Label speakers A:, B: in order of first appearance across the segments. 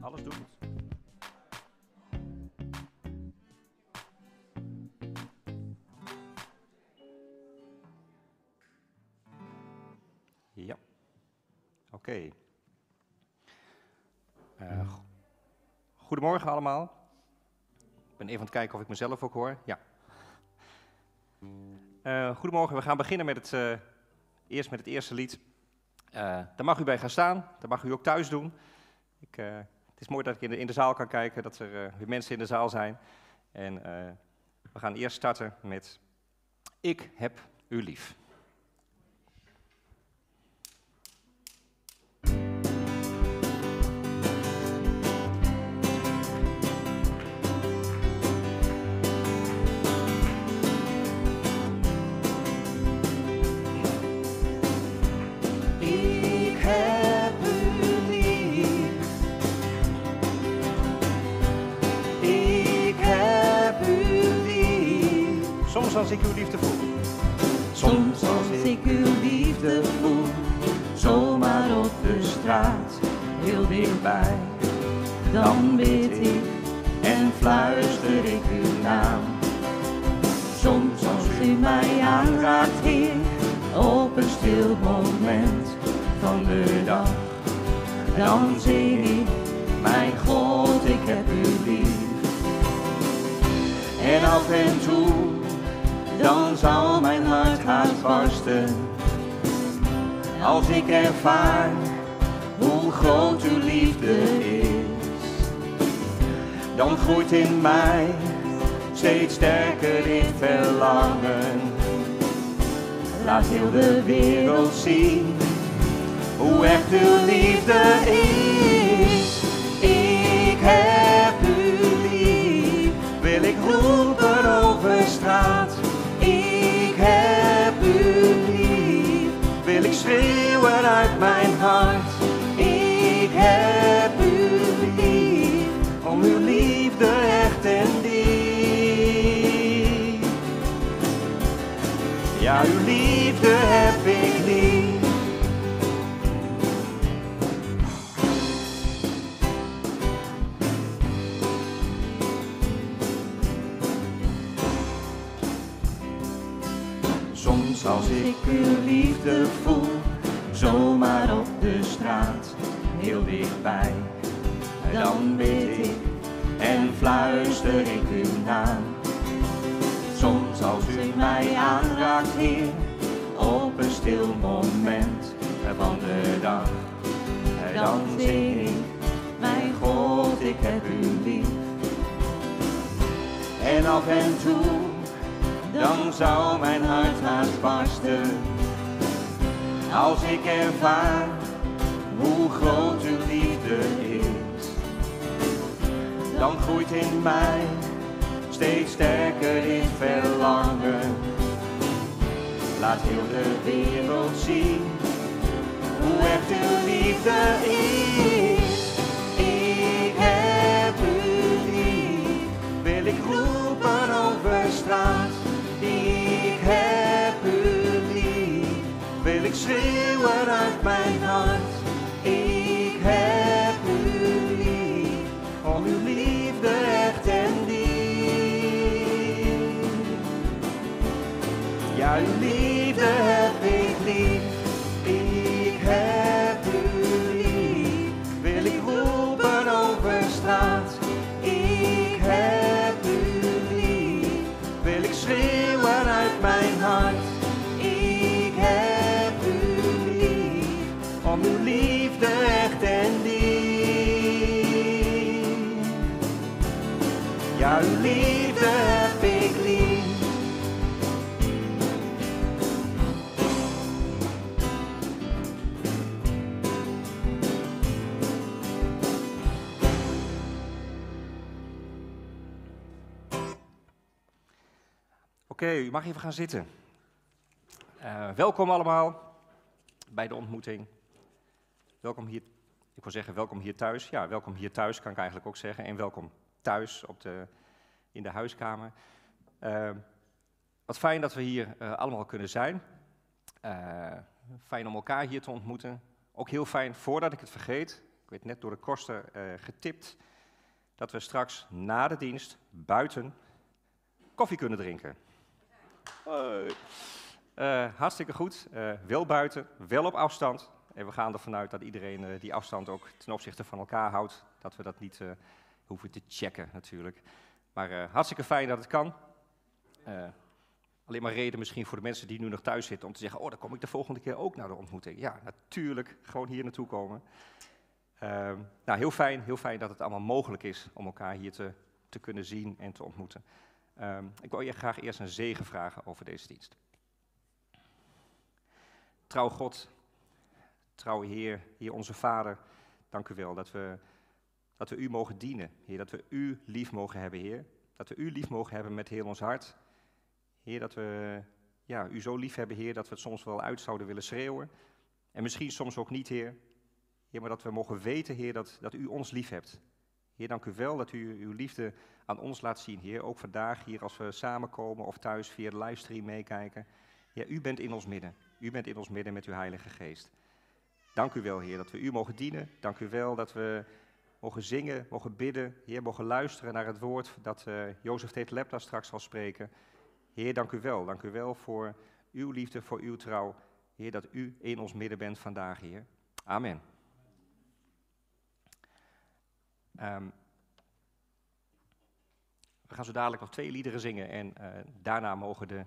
A: Alles doet. Ja. Oké. Eh, go- goedemorgen allemaal. Ik ben even aan het kijken of ik mezelf ook hoor. Ja. Eh, goedemorgen, we gaan beginnen met het, eh, eerst met het eerste lied. Eh, daar mag u bij gaan staan, dat mag u ook thuis doen. Ik, eh, het is mooi dat ik in de, in de zaal kan kijken, dat er eh, weer mensen in de zaal zijn. En we gaan eerst starten met Ik heb u lief. Soms als ik uw liefde voel.
B: Soms als ik uw liefde voel, zomaar op de straat, heel dichtbij, dan bid ik en fluister ik uw naam. Soms als u mij aanraakt, Heer, op een stil moment van de dag, dan zing ik, mijn God, ik heb u lief. En af en toe dan zal mijn hart haast barsten. Als ik ervaar hoe groot uw liefde is, dan groeit in mij steeds sterker dit verlangen. Laat heel de wereld zien hoe echt uw liefde is. Ik heb u lief, wil ik roepen over straat. Ik schreeuwen uit mijn hart. Ik heb u lief, om uw liefde echt en diep. Ja, uw liefde heb ik uw liefde voel, zomaar op de straat, heel dichtbij, dan bid ik en fluister ik uw naam. Soms als u mij aanraakt, Heer, op een stil moment van de dag, dan zing ik, mijn God, ik heb u lief. En af en toe dan zou mijn hart haast barsten. Als ik ervaar hoe groot uw liefde is, dan groeit in mij steeds sterker dit verlangen. Laat heel de wereld zien hoe echt uw liefde is. Schreeuwen uit mijn hart. Ik heb u lief, om uw liefde echt en diep. Ja, uw liefde heb ik lief.
A: Oké, u mag even gaan zitten. Eh, welkom allemaal bij de ontmoeting. Welkom hier, ik wil zeggen welkom hier thuis. Ja, welkom hier thuis kan ik eigenlijk ook zeggen. En welkom thuis op de, in de huiskamer. Eh, wat fijn dat we hier eh, allemaal kunnen zijn. Fijn om elkaar hier te ontmoeten. Ook heel fijn, voordat ik het vergeet, ik
B: werd net door de koster uh, getipt dat we straks na de dienst buiten koffie kunnen drinken. Uh, hartstikke goed. Uh, wel buiten, wel op afstand. En we gaan ervan uit dat iedereen uh, die afstand ook ten opzichte van elkaar houdt. Dat we dat niet hoeven te checken natuurlijk. Maar hartstikke fijn dat het kan. alleen maar reden misschien voor de mensen die nu nog thuis zitten om te zeggen: Oh, dan kom ik de volgende keer ook naar de ontmoeting. Ja, natuurlijk. Gewoon hier naartoe komen. Ehm, nou, heel fijn, heel fijn dat het allemaal mogelijk is om elkaar hier te, te kunnen zien en te ontmoeten. Um, ik wil je graag eerst een zegen vragen over deze dienst. Trouw God, trouw Heer, Heer onze Vader, dank u wel dat we, dat we u mogen dienen. Heer, dat we u lief mogen hebben, Heer. Dat we u lief mogen hebben met heel ons hart. Heer, dat we ja, u zo lief hebben, Heer, dat we het soms wel uit zouden willen schreeuwen. En misschien soms ook niet, Heer. Heer, maar dat we mogen weten, Heer, dat, dat u ons lief hebt. Heer, dank u wel dat u uw liefde aan ons laat zien, Heer. Ook vandaag hier als we samenkomen of thuis via de livestream meekijken. Ja, u bent in ons midden. U bent in ons midden met uw Heilige Geest. Dank u wel, Heer, dat we u mogen dienen. Dank u wel dat we mogen zingen, mogen bidden. Heer, mogen luisteren naar het woord dat uh, Jozef Lepta straks zal spreken. Heer, dank u wel. Dank u wel voor uw liefde, voor uw trouw. Heer, dat u in ons midden bent vandaag, Heer. Amen. Um, we gaan zo dadelijk nog twee liederen zingen en uh, daarna mogen de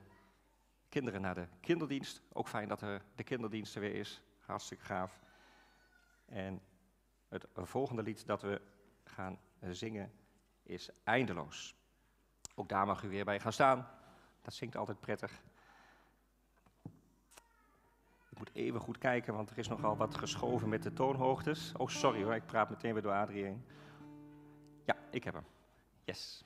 B: kinderen naar de kinderdienst. Ook fijn dat er de kinderdienst er weer is. Hartstikke gaaf. En het volgende lied dat we gaan zingen is Eindeloos. Ook daar mag u weer bij gaan staan. Dat zingt altijd prettig. Ik moet even goed kijken, want er is nogal wat geschoven met de toonhoogtes. Oh, sorry hoor, ik praat meteen weer door Adrie heen. Ja, ik heb hem. Yes.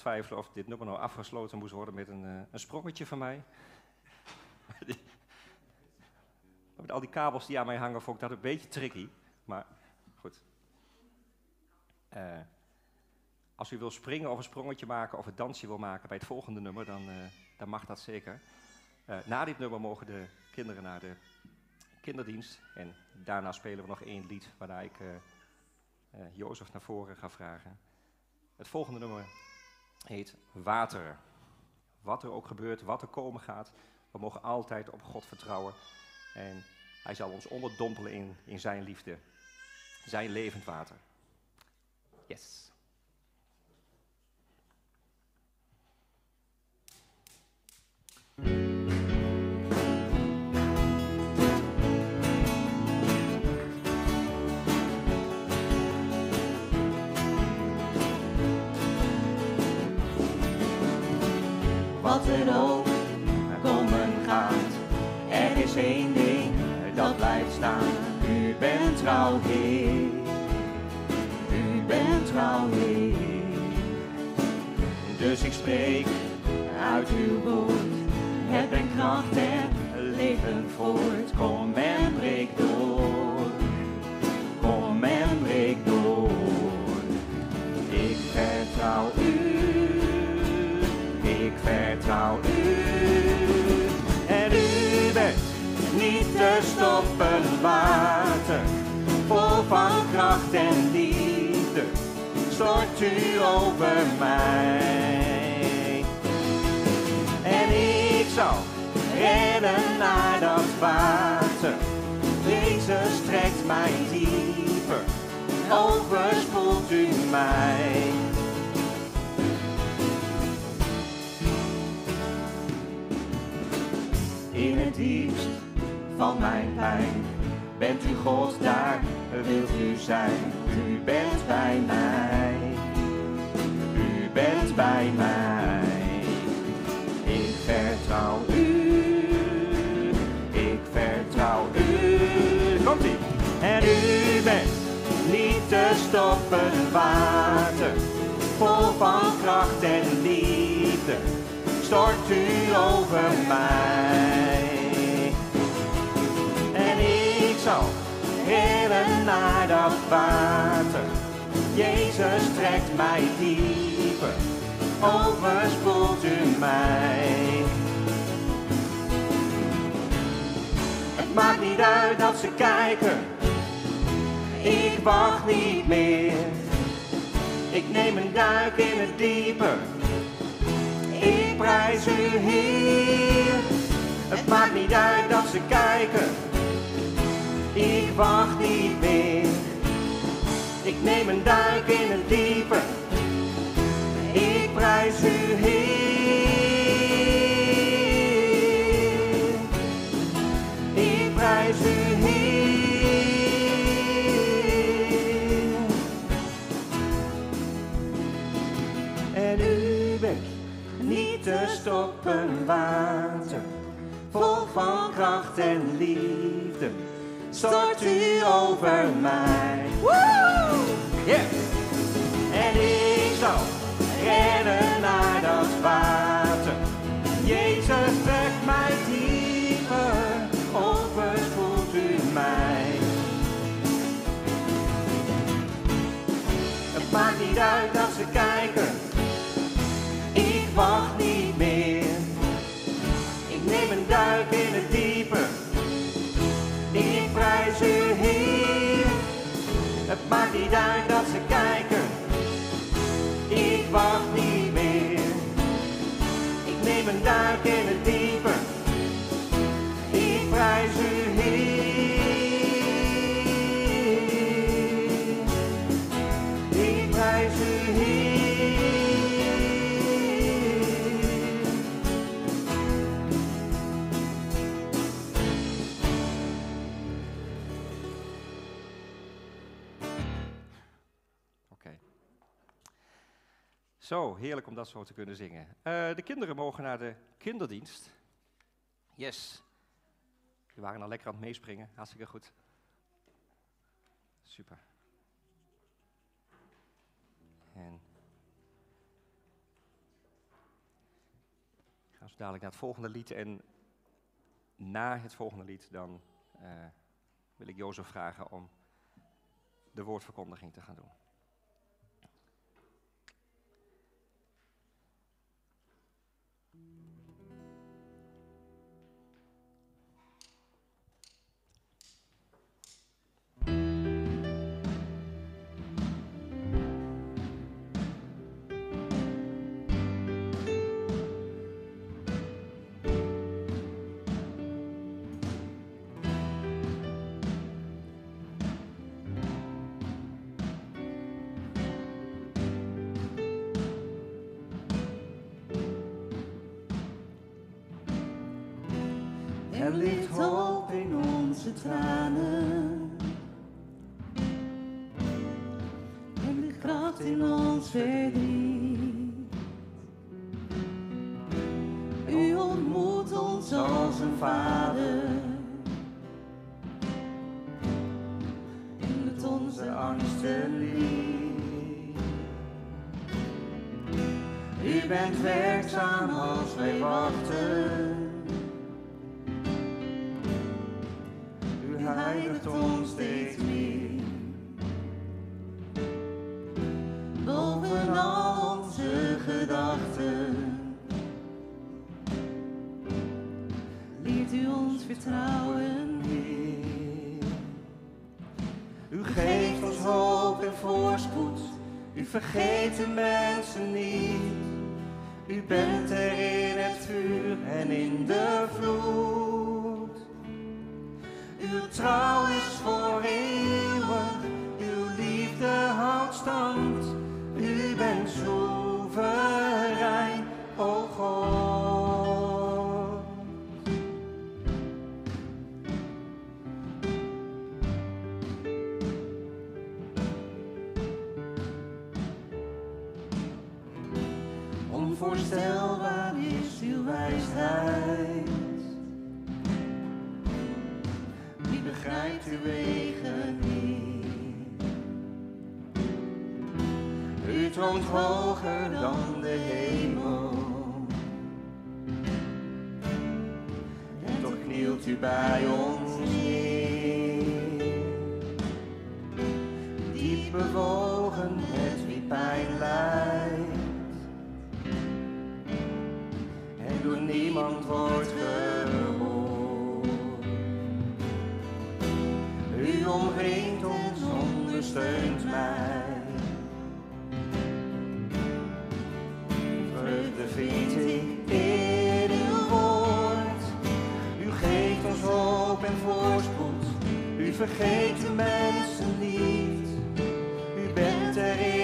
A: twijfelen of dit nummer nou afgesloten moest worden met een, uh, een sprongetje van mij. met al die kabels die aan mij hangen vond ik dat een beetje tricky. Maar goed. Uh, als u wil springen of een sprongetje maken of een dansje wil maken bij het volgende nummer, dan, uh, dan mag dat zeker. na dit nummer mogen de kinderen naar de kinderdienst. En daarna spelen we nog één lied waarna ik Jozef naar voren ga vragen. Het volgende nummer heet Water. Wat er ook gebeurt, wat er komen gaat, we mogen altijd op God vertrouwen. En hij zal ons onderdompelen in, in zijn liefde, zijn levend water. Yes.
B: Wat er ook komen gaat. Er is één ding dat blijft staan. U bent trouw, Heer. U bent trouw, Heer. Dus ik spreek uit uw woord. Het brengt kracht en leven voort. Kom en breek door. Stoppen water, vol van kracht en liefde, stort u over mij. En ik zal rennen naar dat water, Jezus trekt mij dieper, overspoelt u mij. in het diepst van mijn pijn. Bent u God, daar wilt u zijn. U bent bij mij. U bent bij mij. Ik vertrouw u. Ik vertrouw u. Komt ie. En u bent niet te stoppen water. Vol van kracht en liefde stort u over mij. Rennen naar dat water. Jezus trekt mij dieper, overspoelt u mij. Het maakt niet uit dat ze kijken, ik wacht niet meer. Ik neem een duik in het diepe ik prijs u Heer. Het maakt niet uit dat ze kijken, ik wacht niet meer. Ik neem een duik in het diepe, ik prijs u Heer. Ik prijs u Heer. En u bent niet te stoppen water, vol van kracht en liefde, stort u over mij. Woo! Yeah! En ik zal rennen naar dat water, Jezus trekt mij dieper, overspoelt u mij. Het maakt niet uit dat maakt niet uit dat ze kijken. Ik wacht niet meer. Ik neem een duik in het diepe.
A: Zo, heerlijk om dat zo te kunnen zingen. Eh, de kinderen mogen naar de kinderdienst. Yes. Die waren al lekker aan het meespringen. Hartstikke goed. Super. En ik ga zo dadelijk naar het volgende lied. En na het volgende lied dan eh, wil ik Jozef vragen om de woordverkondiging te gaan doen.
B: Wie begrijpt uw wegen niet? U troont hoger dan de hemel. En toch knielt u bij ons. steunt mij. Vreugde vind ik in uw woord. U geeft ons hoop en voorspoed. U vergeet de mensen niet. U bent erin.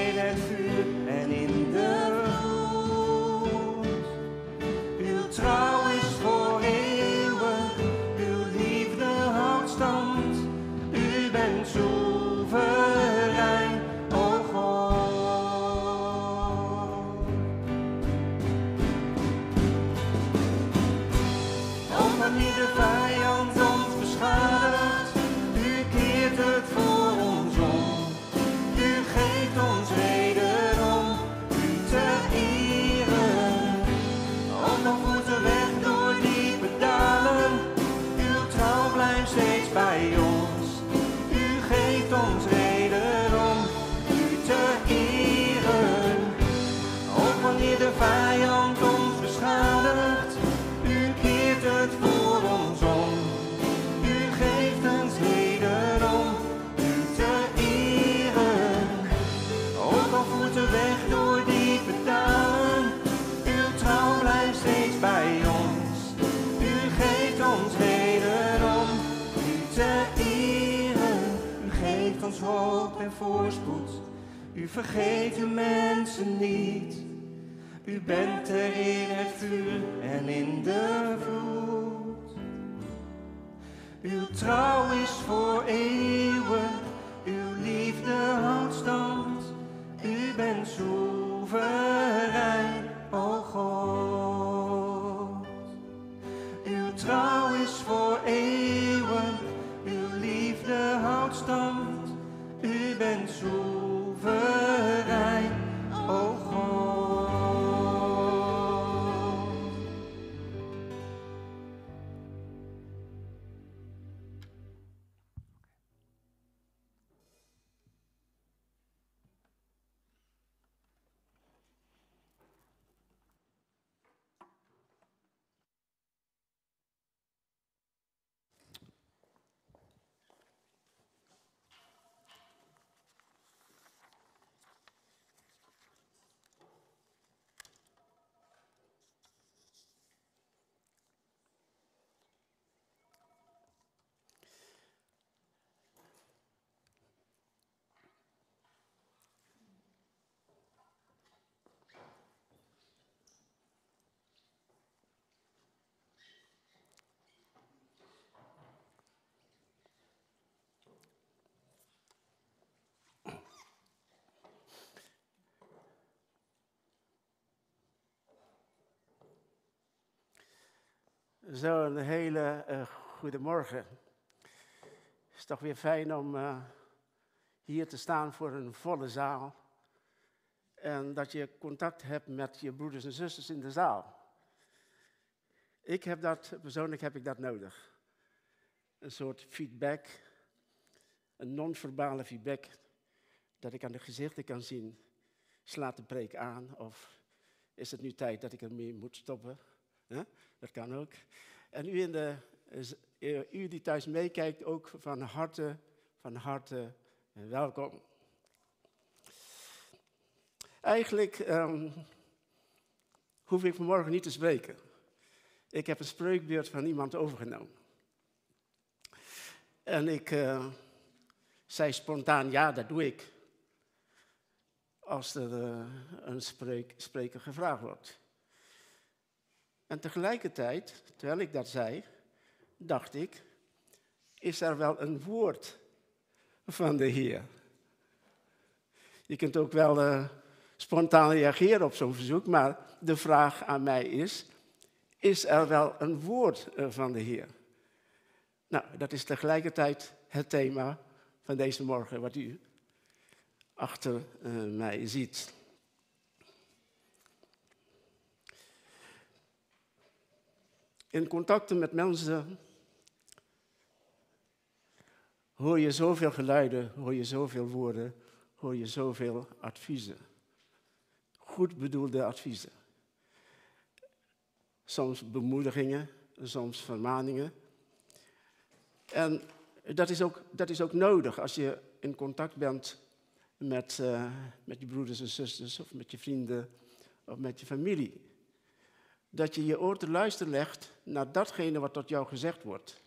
B: U vergeet de mensen niet. U bent er in het vuur en in de vloed. Uw trouw is voor eeuwig.
C: Zo, een hele uh, goede morgen. Het is toch weer fijn om uh, hier te staan voor een volle zaal. En dat je contact hebt met je broeders en zusters in de zaal. Ik heb dat, persoonlijk heb ik dat nodig. Een soort feedback, een non-verbale feedback, dat ik aan de gezichten kan zien. Slaat de preek aan of is het nu tijd dat ik ermee moet stoppen? Dat kan ook. En u, in de, eh, u die thuis meekijkt, ook van harte, van harte welkom. Eigenlijk um, hoef ik vanmorgen niet te spreken. Ik heb een spreekbeurt van iemand overgenomen. En ik uh, zei spontaan, ja, dat doe ik. Als er uh, een spreker gevraagd wordt. En tegelijkertijd, terwijl ik dat zei, dacht ik, is er wel een woord van de Heer? Je kunt ook wel uh, spontaan reageren op zo'n verzoek, maar de vraag aan mij is, is er wel een woord uh, van de Heer? Nou, dat is tegelijkertijd het thema van deze morgen, wat u achter uh, mij ziet. In contacten met mensen hoor je zoveel geluiden, hoor je zoveel woorden, hoor je zoveel adviezen. Goed bedoelde adviezen. Soms bemoedigingen, soms vermaningen. En dat is ook, dat is ook nodig als je in contact bent met, uh, met je broeders en zusters, of met je vrienden, of met je familie dat je je oor te luisteren legt naar datgene wat tot jou gezegd wordt.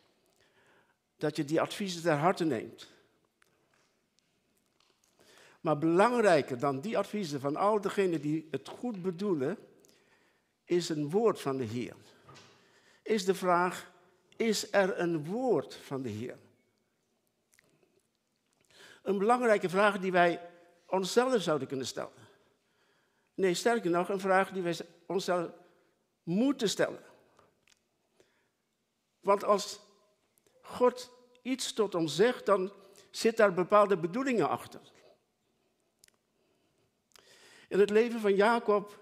C: Dat je die adviezen ter harte neemt. Maar belangrijker dan die adviezen van al degenen die het goed bedoelen, is een woord van de Heer. Is de vraag, is er een woord van de Heer? Een belangrijke vraag die wij onszelf zouden kunnen stellen. Nee, sterker nog, een vraag die wij onszelf moeten stellen. Want als God iets tot ons zegt, dan zit daar bepaalde bedoelingen achter. In het leven van Jacob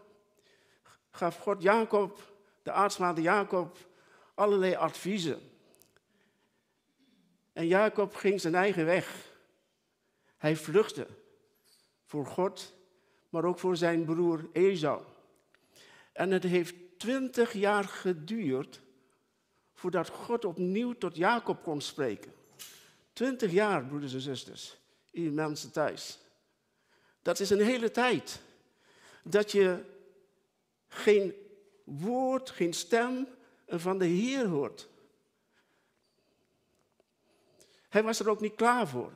C: gaf God Jacob, de aartsvader Jacob, allerlei adviezen. En Jacob ging zijn eigen weg. Hij vluchtte voor God, maar ook voor zijn broer Esau. En het heeft twintig jaar geduurd voordat God opnieuw tot Jacob kon spreken. Twintig jaar, broeders en zusters, u mensen thuis. Dat is een hele tijd. Dat je geen woord, geen stem van de Heer hoort. Hij was er ook niet klaar voor.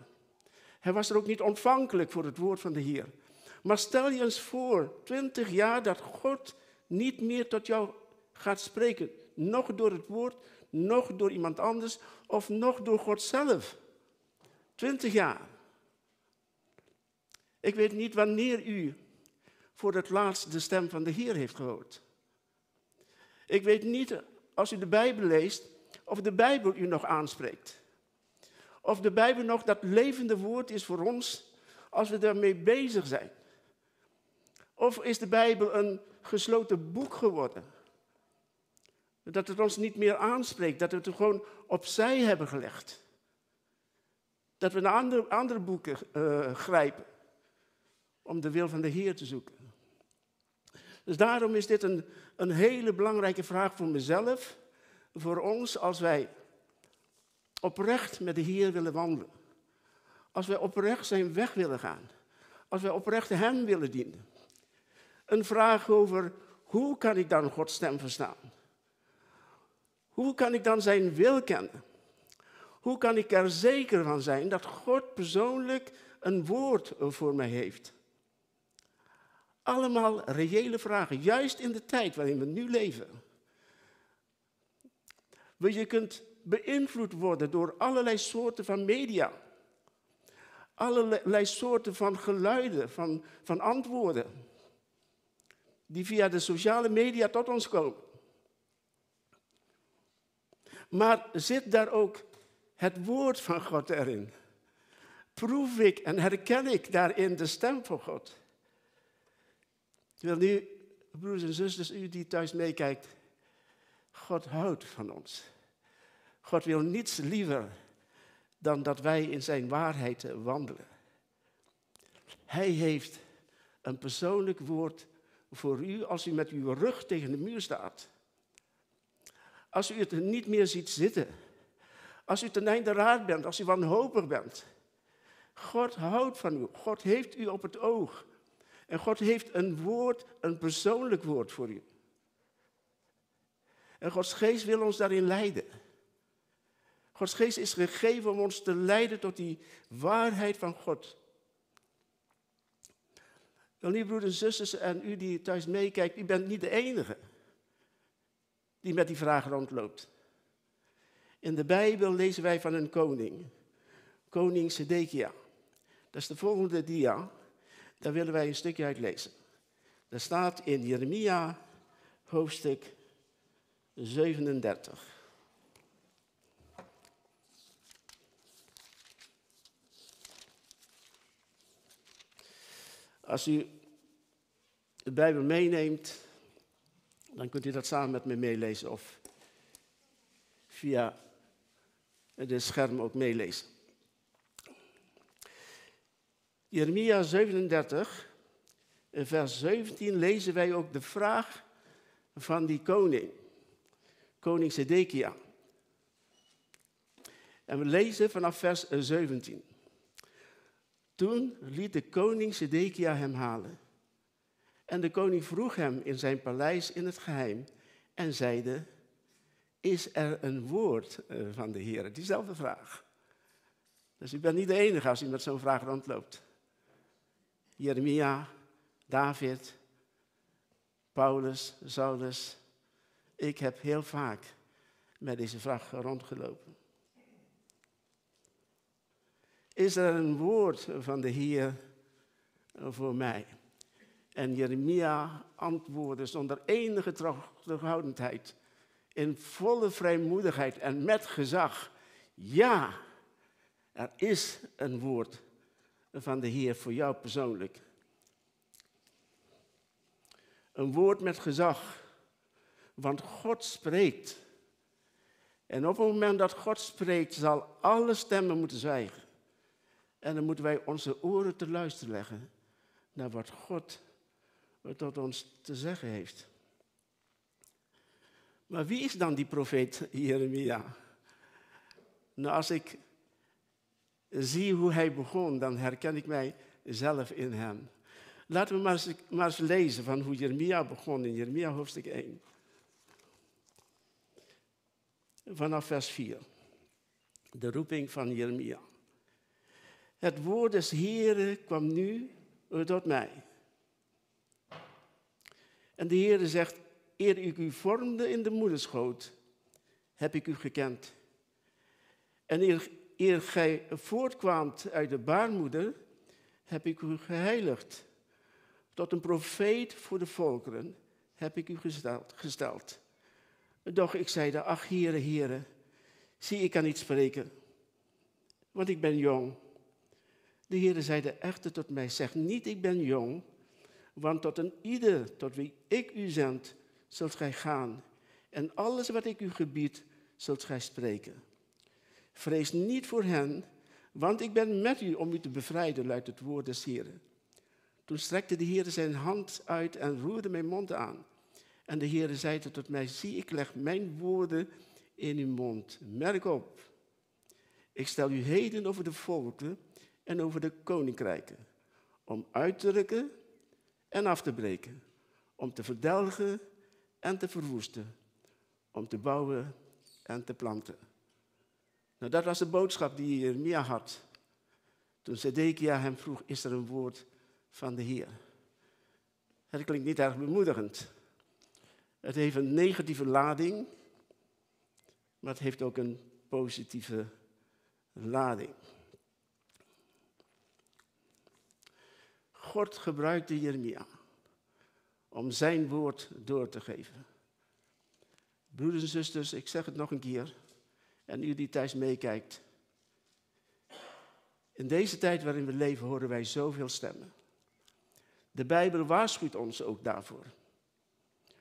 C: Hij was er ook niet ontvankelijk voor het woord van de Heer. Maar stel je eens voor, twintig jaar dat God niet meer tot jou gaat spreken. Nog door het woord, nog door iemand anders of nog door God zelf. Twintig jaar. Ik weet niet wanneer u voor het laatst de stem van de Heer heeft gehoord. Ik weet niet, als u de Bijbel leest, of de Bijbel u nog aanspreekt. Of de Bijbel nog dat levende woord is voor ons als we daarmee bezig zijn. Of is de Bijbel een gesloten boek geworden. Dat het ons niet meer aanspreekt, dat we het gewoon opzij hebben gelegd. Dat we naar andere, andere boeken uh, grijpen om de wil van de Heer te zoeken. Dus daarom is dit een, een hele belangrijke vraag voor mezelf, voor ons als wij oprecht met de Heer willen wandelen. Als wij oprecht zijn weg willen gaan. Als wij oprecht Hem willen dienen een vraag over hoe kan ik dan Gods stem verstaan? Hoe kan ik dan zijn wil kennen? Hoe kan ik er zeker van zijn dat God persoonlijk een woord voor mij heeft? Allemaal reële vragen, juist in de tijd waarin we nu leven. Je kunt beïnvloed worden door allerlei soorten van media. Allerlei soorten van geluiden, van, van antwoorden die via de sociale media tot ons komen. Maar zit daar ook het woord van God erin? Proef ik en herken ik daarin de stem van God? Terwijl nu, broers en zusters, u die thuis meekijkt, God houdt van ons. God wil niets liever dan dat wij in zijn waarheid wandelen. Hij heeft een persoonlijk woord voor u als u met uw rug tegen de muur staat. Als u het niet meer ziet zitten. Als u ten einde raad bent, als u wanhopig bent. God houdt van u. God heeft u op het oog. En God heeft een woord, een persoonlijk woord voor u. En Gods geest wil ons daarin leiden. Gods geest is gegeven om ons te leiden tot die waarheid van God. Wel, lieve broeders en zusters en u die thuis meekijkt, u bent niet de enige die met die vraag rondloopt. In de Bijbel lezen wij van een koning, koning Sedekia. Dat is de volgende dia, daar willen wij een stukje uit lezen. Dat staat in Jeremia hoofdstuk 37. Als u de Bijbel meeneemt, dan kunt u dat samen met me meelezen of via de scherm ook meelezen. Jeremia 37, in vers 17 lezen wij ook de vraag van die koning, koning Sedekia. En we lezen vanaf vers 17. Toen liet de koning Sedekia hem halen. En de koning vroeg hem in zijn paleis in het geheim en zeide, is er een woord eh, van de Heer? Diezelfde vraag. Dus u bent niet de enige als u met zo'n vraag rondloopt. Jeremia, David, Paulus, Saulus. Ik heb heel vaak met deze vraag rondgelopen. Is er een woord van de Heer voor mij? En Jeremia antwoordde zonder enige terughoudendheid, in volle vrijmoedigheid en met gezag. Ja, er is een woord van de Heer voor jou persoonlijk. Een woord met gezag, want God spreekt. En op het moment dat God spreekt, zal alle stemmen moeten zwijgen. En dan moeten wij onze oren te luisteren leggen naar wat God tot ons te zeggen heeft. Maar wie is dan die profeet Jeremia? Nou, als ik zie hoe hij begon, dan herken ik mij zelf in hem. Laten we maar eens, maar eens lezen van hoe Jeremia begon in Jeremia hoofdstuk 1. Vanaf vers 4. De roeping van Jeremia. Het woord des Heeren kwam nu tot mij. En de Heere zegt, eer ik u vormde in de moederschoot, heb ik u gekend. En eer, gij voortkwaamt uit de baarmoeder, heb ik u geheiligd. Tot een profeet voor de volkeren heb ik u gesteld. Doch ik zeide, ach Heere, Heere, zie ik kan niet spreken, want ik ben jong. De Heere zeide echter tot mij, zeg niet ik ben jong, want tot een ieder tot wie ik u zend, zult gij gaan. En alles wat ik u gebied, zult gij spreken. Vrees niet voor hen, want ik ben met u om u te bevrijden, luidt het woord des Heren. Toen strekte de Heer zijn hand uit en roerde mijn mond aan. En de Heer zeide tot mij, zie, ik leg mijn woorden in uw mond. Merk op, ik stel u heden over de volken en over de koninkrijken, om uit te drukken en af te breken, om te verdelgen en te verwoesten, om te bouwen en te planten. Nou, dat was de boodschap die Jeremia had. Toen Zedekia hem vroeg, is er een woord van de Heer? Het klinkt niet erg bemoedigend. Het heeft een negatieve lading, maar het heeft ook een positieve lading. God gebruikte Jeremia om zijn woord door te geven. Broeders en zusters, ik zeg het nog een keer. en u die thuis meekijkt. In deze tijd waarin we leven horen wij zoveel stemmen. De Bijbel waarschuwt ons ook daarvoor.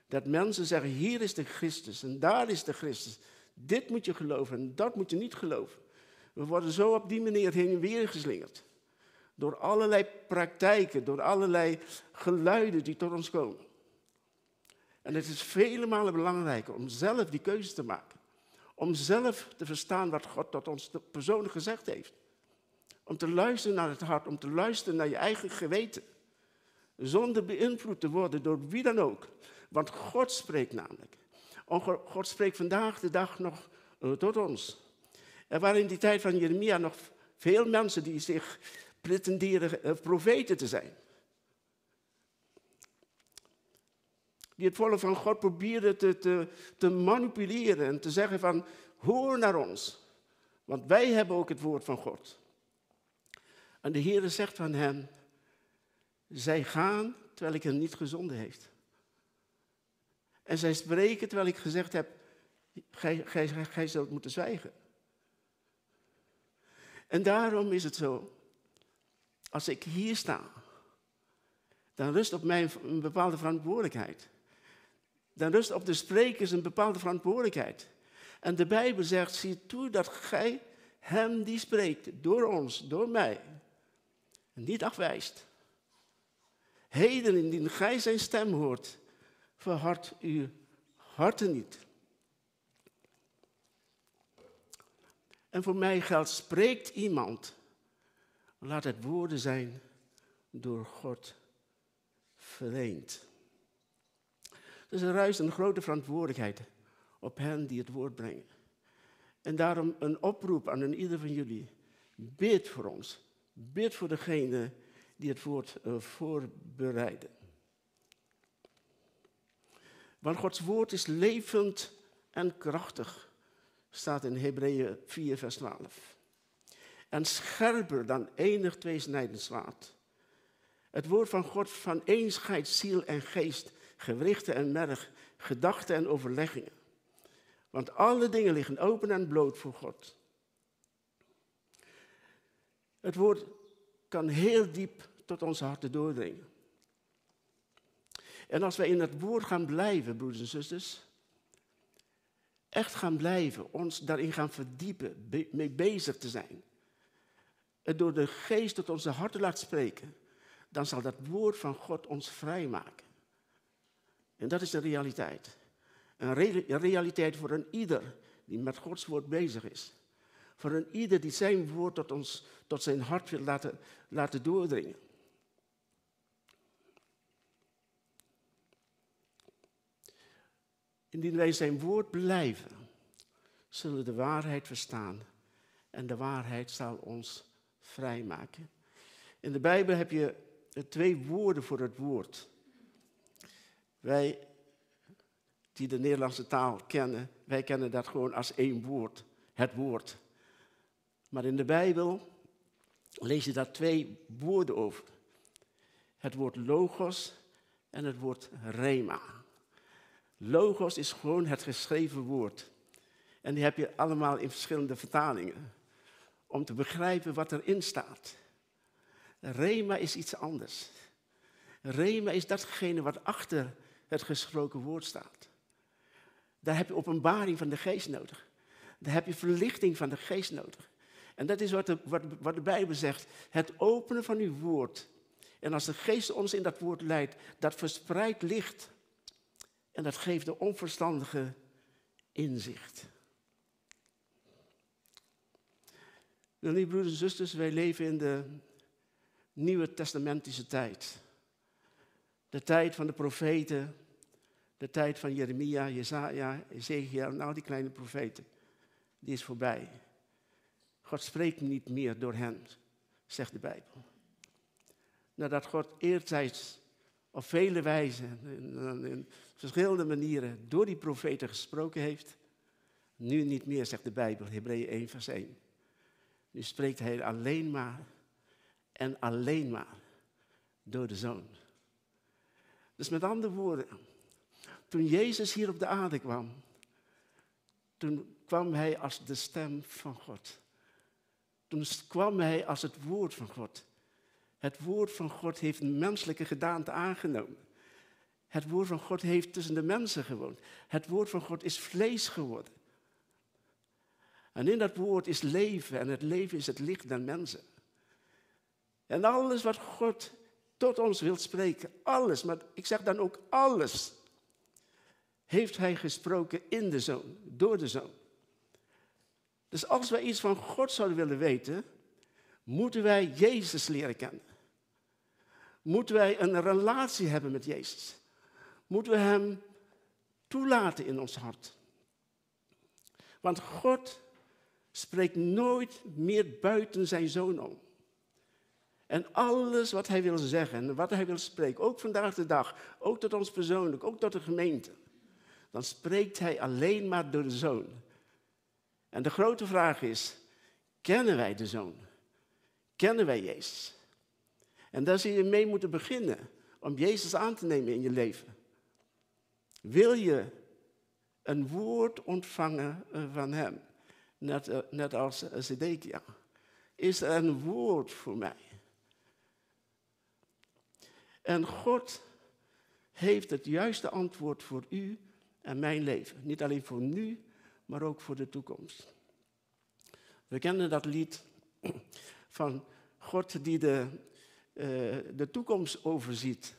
C: Dat mensen zeggen, hier is de Christus en daar is de Christus. Dit moet je geloven en dat moet je niet geloven. We worden zo op die manier heen en weer geslingerd. Door allerlei praktijken, door allerlei geluiden die tot ons komen. En het is vele malen belangrijker om zelf die keuze te maken. Om zelf te verstaan wat God tot ons persoonlijk gezegd heeft. Om te luisteren naar het hart, om te luisteren naar je eigen geweten. Zonder beïnvloed te worden door wie dan ook. Want God spreekt namelijk. God spreekt vandaag de dag nog eh, tot ons. Er waren in die tijd van Jeremia nog veel mensen die zich pretenderen eh, profeten te zijn. Die het volk van God probeerden te, te, te manipuleren en te zeggen van hoor naar ons. Want wij hebben ook het woord van God. En de Heer zegt van hen, zij gaan terwijl ik hen niet gezonden heeft. En zij spreken terwijl ik gezegd heb, gij, gij, gij zult moeten zwijgen. En daarom is het zo, als ik hier sta, dan rust op mij een bepaalde verantwoordelijkheid. Dan rust op de sprekers een bepaalde verantwoordelijkheid. En de Bijbel zegt, zie toe dat gij hem die spreekt, door ons, door mij, niet afwijst. Heden, indien gij zijn stem hoort, verhard uw harten niet. En voor mij geldt, spreekt iemand, laat het woorden zijn door God verleend. Dus er ruist een grote verantwoordelijkheid op hen die het woord brengen. En daarom een oproep aan ieder van jullie. Bid voor ons. Bid voor degene die het woord uh, voorbereiden. Want Gods woord is levend en krachtig, staat in Hebreeën 4, vers 12. En scherper dan enig tweesnijdend zwaard. Het woord van God van één scheidt ziel en geest, gewrichten en merg, gedachten en overleggingen. Want alle dingen liggen open en bloot voor God. Het woord kan heel diep tot onze harten doordringen. En als wij in het woord gaan blijven, broeders en zusters, echt gaan blijven, ons daarin gaan verdiepen, mee bezig te zijn, het door de geest tot onze harten laat spreken, dan zal dat woord van God ons vrijmaken. En dat is de realiteit. Een, realiteit voor een ieder die met Gods woord bezig is. Voor een ieder die zijn woord tot, ons, tot zijn hart wil laten, laten doordringen. Indien wij zijn woord blijven, zullen de waarheid verstaan. En de waarheid zal ons vrijmaken. In de Bijbel heb je twee woorden voor het woord. Wij die de Nederlandse taal kennen, wij kennen dat gewoon als één woord, het woord. Maar in de Bijbel lees je daar twee woorden over. Het woord logos en het woord rema. Logos is gewoon het geschreven woord. En die heb je allemaal in verschillende vertalingen. Om te begrijpen wat erin staat. Rema is iets anders. Rema is datgene wat achter het gesproken woord staat. Daar heb je openbaring van de geest nodig. Daar heb je verlichting van de geest nodig. En dat is wat de, wat, wat de Bijbel zegt. Het openen van uw woord. En als de geest ons in dat woord leidt, dat verspreidt licht. En dat geeft de onverstandige inzicht. Lieve broeders en zusters, wij leven in de Nieuwe Testamentische tijd. De tijd van de profeten, de tijd van Jeremia, Jezaja, Ezekiel, nou die kleine profeten, die is voorbij. God spreekt niet meer door hen, zegt de Bijbel. Nadat God eertijds op vele wijzen, in verschillende manieren, door die profeten gesproken heeft, nu niet meer, zegt de Bijbel, Hebreeën 1, vers 1. Nu spreekt hij alleen maar en alleen maar door de Zoon. Dus met andere woorden, toen Jezus hier op de aarde kwam, toen kwam hij als de stem van God. Toen kwam hij als het woord van God. Het woord van God heeft een menselijke gedaante aangenomen. Het woord van God heeft tussen de mensen gewoond. Het woord van God is vlees geworden. En in dat woord is leven en het leven is het licht der mensen. En alles wat God tot ons wil spreken, alles, maar ik zeg dan ook alles, heeft Hij gesproken in de Zoon, door de Zoon. Dus als wij iets van God zouden willen weten, moeten wij Jezus leren kennen. Moeten wij een relatie hebben met Jezus. Moeten we Hem toelaten in ons hart. Want God spreekt nooit meer buiten zijn zoon om. En alles wat hij wil zeggen en wat hij wil spreken, ook vandaag de dag, ook tot ons persoonlijk, ook tot de gemeente, dan spreekt hij alleen maar door de zoon. En de grote vraag is, kennen wij de zoon? Kennen wij Jezus? En daar zie je mee moeten beginnen om Jezus aan te nemen in je leven. Wil je een woord ontvangen van Hem, net, eh, net als Zedekia? Is er een woord voor mij? En God heeft het juiste antwoord voor u en mijn leven. Niet alleen voor nu, maar ook voor de toekomst. We kennen dat lied van God die de, uh, de toekomst overziet.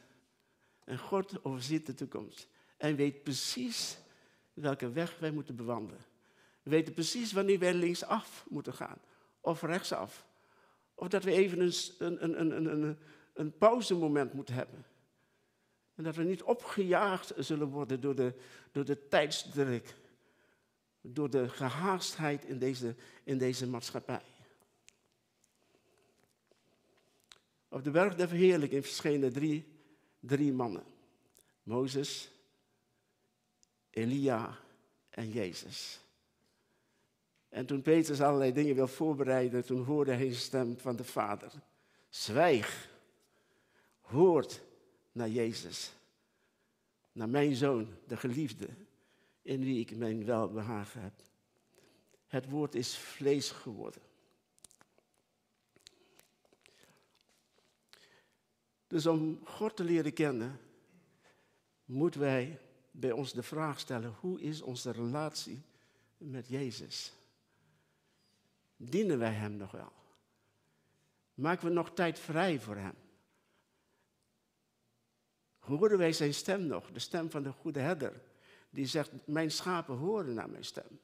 C: En God overziet de toekomst. En weet precies welke weg wij moeten bewandelen. We weten precies wanneer wij linksaf moeten gaan. Of rechtsaf. Of dat we even een, een, een, een, een pauzemoment moeten hebben. En dat we niet opgejaagd zullen worden door de, door de tijdsdruk. Door de gehaastheid in deze, in deze maatschappij. Op de berg der verheerlijking verschenen drie, drie mannen. Mozes, Elia en Jezus. En toen Petrus allerlei dingen wil voorbereiden, toen hoorde hij een stem van de Vader. Zwijg, hoort naar Jezus. Naar mijn zoon, de geliefde, in wie ik mijn welbehagen heb. Het woord is vlees geworden. Dus om God te leren kennen, moeten wij bij ons de vraag stellen, hoe is onze relatie met Jezus? Dienen wij Hem nog wel? Maken we nog tijd vrij voor Hem? Horen wij zijn stem nog, de stem van de goede herder, die zegt, mijn schapen horen naar mijn stem.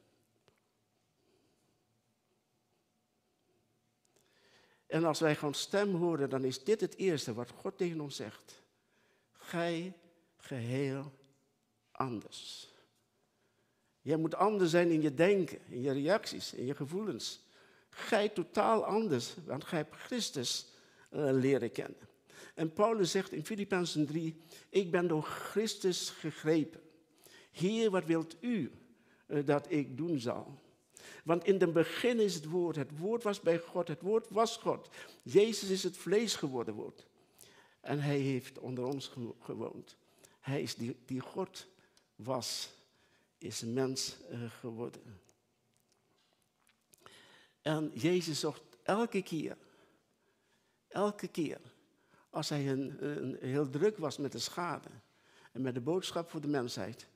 C: En als wij gewoon stem horen, dan is dit het eerste wat God tegen ons zegt. Gij geheel anders. Jij moet anders zijn in je denken, in je reacties, in je gevoelens. Gij totaal anders, want gij hebt Christus uh, leren kennen. En Paulus zegt in Filippenzen 3, ik ben door Christus gegrepen. Heer, wat wilt u uh, dat ik doen zal? Want in het begin is het woord, het woord was bij God, het woord was God. Jezus is het vlees geworden woord. En hij heeft onder ons gewoond. Hij is die, die God was, is mens uh, geworden. En Jezus zocht elke keer, elke keer, als hij een, heel druk was met de schade en met de boodschap voor de mensheid,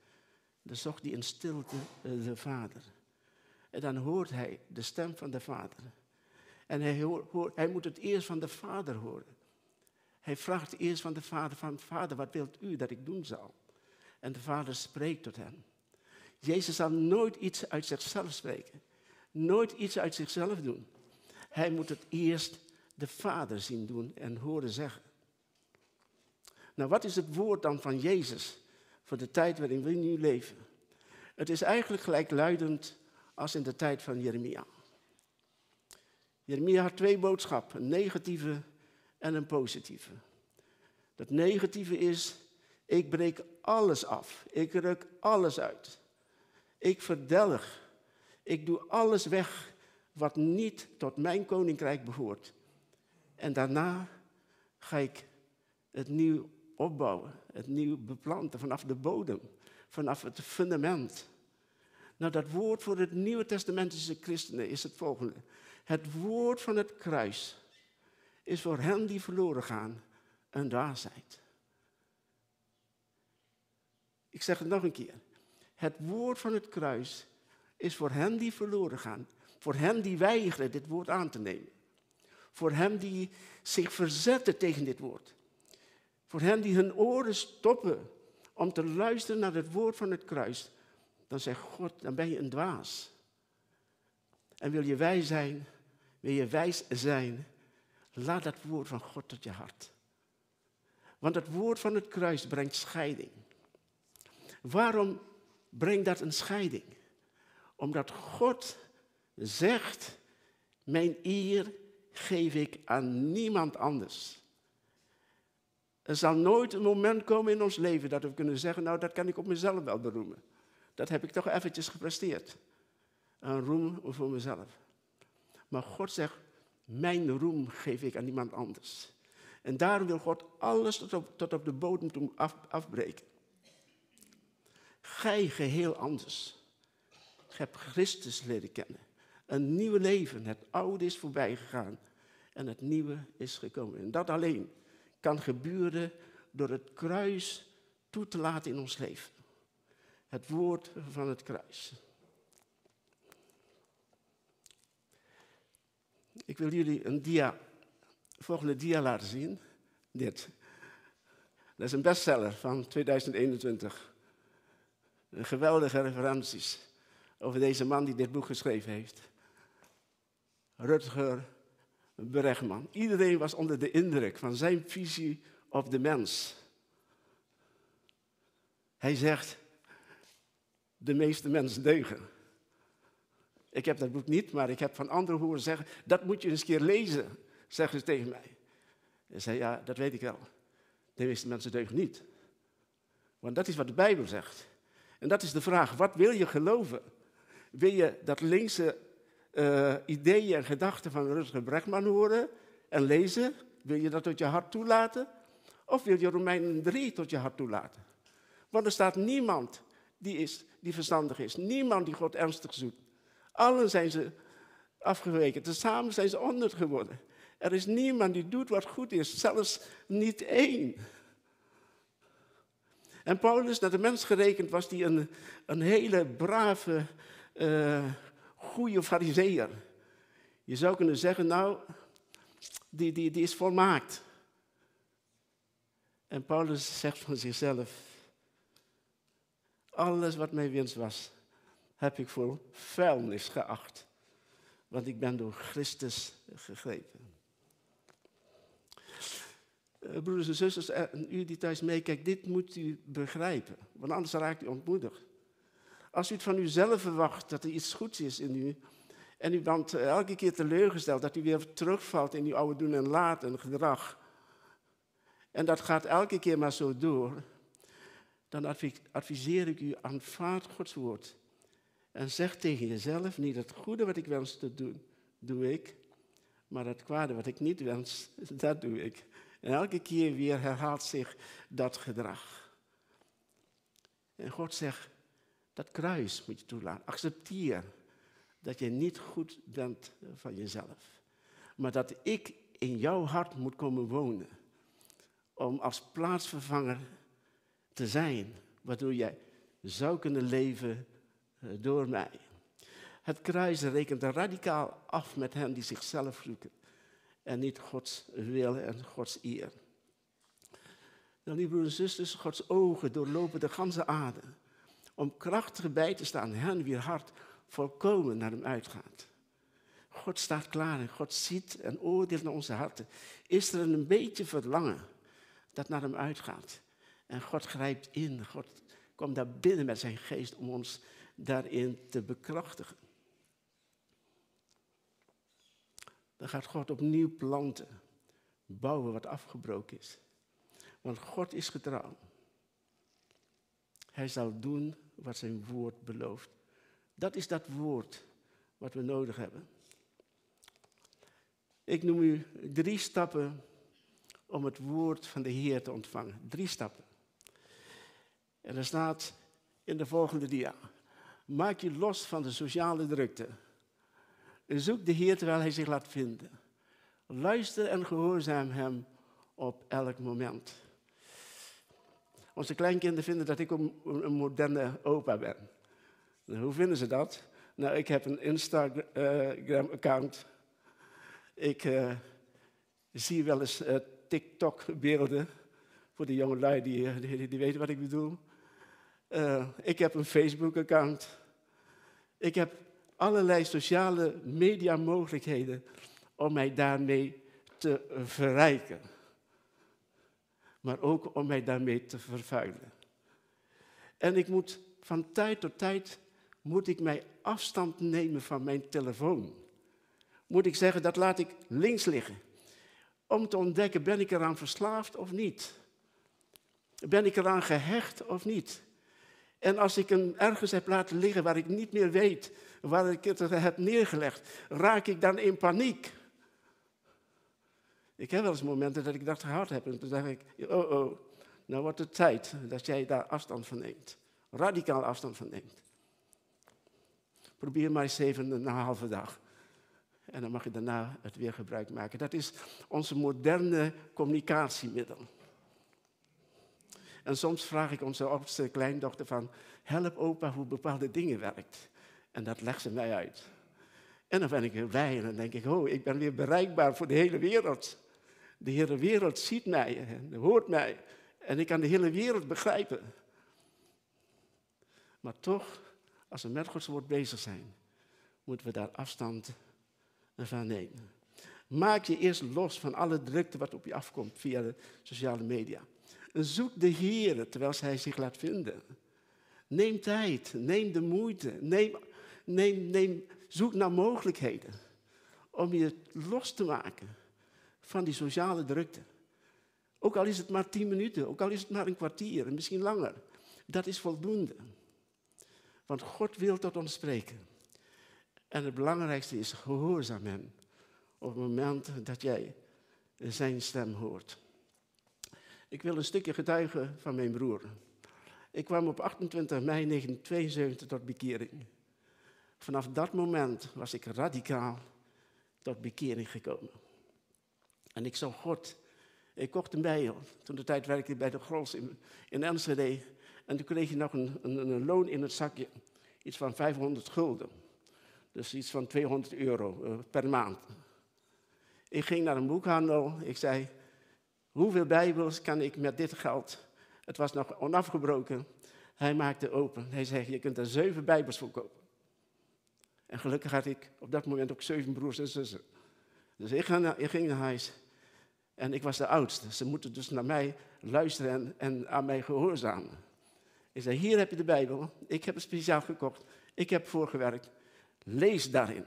C: dan zocht hij in stilte eh, de Vader. En dan hoort hij de stem van de Vader. En hij, hoort, hij moet het eerst van de Vader horen. Hij vraagt eerst van de Vader, van Vader, wat wilt u dat ik doen zal? En de Vader spreekt tot hem. Jezus zal nooit iets uit zichzelf spreken. Nooit iets uit zichzelf doen. Hij moet het eerst de Vader zien doen en horen zeggen. Nou, wat is het woord dan van Jezus voor de tijd waarin we nu leven? Het is eigenlijk gelijkluidend als in de tijd van Jeremia. Jeremia had twee boodschappen, een negatieve en een positieve. Dat negatieve is, ik breek alles af, ik ruk alles uit. Ik verdelg, ik doe alles weg wat niet tot mijn koninkrijk behoort. En daarna ga ik het nieuw opbouwen, het nieuw beplanten vanaf de bodem, vanaf het fundament. Nou, dat woord voor het Nieuwe Testamentische christenen is het volgende. Het woord van het kruis is voor hen die verloren gaan een dwaasheid. Ik zeg het nog een keer. Het woord van het kruis is voor hen die verloren gaan, voor hen die weigeren dit woord aan te nemen, voor hen die zich verzetten tegen dit woord, voor hen die hun oren stoppen om te luisteren naar het woord van het kruis, dan zegt God, dan ben je een dwaas. En wil je wijs zijn, wil je wijs zijn, laat dat woord van God tot je hart. Want het woord van het kruis brengt scheiding. Waarom brengt dat een scheiding? Omdat God zegt, mijn eer geef ik aan niemand anders. Er zal nooit een moment komen in ons leven dat we kunnen zeggen, nou dat kan ik op mezelf wel beroemen. Dat heb ik toch eventjes gepresteerd. Een roem voor mezelf. Maar God zegt, mijn roem geef ik aan niemand anders. En daarom wil God alles tot op, tot op de bodem toe af, afbreken. Gij geheel anders. Je hebt Christus leren kennen. Een nieuw leven. Het oude is voorbij gegaan. En het nieuwe is gekomen. En dat alleen kan gebeuren door het kruis toe te laten in ons leven. Het woord van het kruis. Ik wil jullie een dia, volgende dia laten zien. Dit. Dat is een bestseller van 2021. Een geweldige referenties over deze man die dit boek geschreven heeft. Rutger Bregman. Iedereen was onder de indruk van zijn visie op de mens. Hij zegt, de meeste mensen deugen. Ik heb dat boek niet, maar ik heb van anderen horen zeggen, dat moet je eens een keer lezen, zeggen ze tegen mij. En zei, ja, dat weet ik wel. De meeste mensen deugen niet. Want dat is wat de Bijbel zegt. En dat is de vraag, wat wil je geloven? Wil je dat linkse uh, ideeën en gedachten van Rutger Bregman horen en lezen? Wil je dat tot je hart toelaten? Of wil je Romeinen 3 tot je hart toelaten? Want er staat niemand die, is, die verstandig is. Niemand die God ernstig zoekt. Allen zijn ze afgeweken. Tezamen zijn ze onnut geworden. Er is niemand die doet wat goed is. Zelfs niet één. En Paulus, naar de mens gerekend, was die een, een hele brave, uh, goede fariseer. Je zou kunnen zeggen, nou, die, die, die is volmaakt. En Paulus zegt van zichzelf, alles wat mijn winst was, heb ik voor vuilnis geacht. Want ik ben door Christus gegrepen. Uh, broeders en zusters, en u die thuis meekijkt, dit moet u begrijpen. Want anders raakt u ontmoedigd. Als u het van uzelf verwacht dat er iets goeds is in u, en u bent eh, elke keer teleurgesteld dat u weer terugvalt in uw oude doen en laten gedrag, en dat gaat elke keer maar zo door, dan adviseer ik u, aanvaard Gods woord. En zeg tegen jezelf, niet het goede wat ik wens te doen, doe ik, maar het kwade wat ik niet wens, dat doe ik. En elke keer weer herhaalt zich dat gedrag. En God zegt, dat kruis moet je toelaten. Accepteer dat je niet goed bent van jezelf. Maar dat ik in jouw hart moet komen wonen. Om als plaatsvervanger te zijn. Waardoor jij zou kunnen leven eh, door mij. Het kruis rekent radicaal af met hen die zichzelf zoeken. En niet Gods wil en Gods eer. Dan, lieve broeders en zusters, Gods ogen doorlopen de ganse aarde om krachtig bij te staan, hen wie hart volkomen naar hem uitgaat. God staat klaar en God ziet en oordeelt naar onze harten. Is er een beetje verlangen dat naar hem uitgaat? En God grijpt in, God komt daar binnen met zijn geest om ons daarin te bekrachtigen. Dan gaat God opnieuw planten, bouwen wat afgebroken is. Want God is getrouw. Hij zal doen wat zijn woord belooft. Dat is dat woord wat we nodig hebben. Ik noem u drie stappen om het woord van de Heer te ontvangen. Drie stappen. En er staat in de volgende dia. Maak je los van de sociale drukte. Zoek de Heer terwijl Hij zich laat vinden. Luister en gehoorzaam Hem op elk moment. Onze kleinkinderen vinden dat ik een, moderne opa ben. Nou, hoe vinden ze dat? Nou, ik heb een Instagram-account. Ik uh, zie wel eens uh, TikTok-beelden. Voor de jonge lui die, die, die, weten wat ik bedoel. Ik heb een Facebook-account. Ik heb allerlei sociale media mogelijkheden om mij daarmee te verrijken. Maar ook om mij daarmee te vervuilen. En ik moet van tijd tot tijd moet ik mij afstand nemen van mijn telefoon. Moet ik zeggen, dat laat ik links liggen. Om te ontdekken, ben ik eraan verslaafd of niet? Ben ik eraan gehecht of niet? En als ik hem ergens heb laten liggen waar ik niet meer weet waar ik het heb neergelegd, raak ik dan in paniek. Ik heb wel eens momenten dat ik dat gehad heb en toen dacht ik, oh oh, nou wordt het tijd dat jij daar afstand van neemt. Radicaal afstand van neemt. Probeer maar eens even een halve dag. En dan mag je daarna het weer gebruik maken. Dat is onze moderne communicatiemiddel. En soms vraag ik onze oudste kleindochter van, help opa hoe bepaalde dingen werkt. En dat legt ze mij uit. En dan ben ik weer blij en dan denk ik, oh, ik ben weer bereikbaar voor de hele wereld. De hele wereld ziet mij en hoort mij. En ik kan de hele wereld begrijpen. Maar toch, als we met Gods woord bezig zijn, moeten we daar afstand van nemen. Maak je eerst los van alle drukte wat op je afkomt via de sociale media. Zoek de Heer terwijl Hij zich laat vinden. Neem tijd, neem de moeite, neem, neem, neem, zoek naar mogelijkheden om je los te maken van die sociale drukte. Ook al is het maar tien minuten, ook al is het maar een kwartier, misschien langer. Dat is voldoende. Want God wil tot ons spreken. En het belangrijkste is gehoorzaam hem op het moment dat jij zijn stem hoort. Ik wil een stukje getuigen van mijn broer. Ik kwam op 28 mei 1972 tot bekering. Vanaf dat moment was ik radicaal tot bekering gekomen. En ik zag God. Ik kocht een bijl. Toen de tijd werkte ik bij de Grols in, in. En toen kreeg je nog een, een, een, loon in het zakje. Iets van 500 gulden. Dus iets van 200 euro uh, per maand. Ik ging naar een boekhandel. Ik zei, hoeveel bijbels kan ik met dit geld? Het was nog onafgebroken. Hij maakte open. Hij zei, je kunt er zeven bijbels voor kopen. En gelukkig had ik op dat moment ook zeven broers en zussen. Dus ik, ik ging naar huis. En ik was de oudste. Ze moeten dus naar mij luisteren en, en aan mij gehoorzamen. Ik zei, hier heb je de Bijbel. Ik heb het speciaal gekocht. Ik heb voorgewerkt. Lees daarin.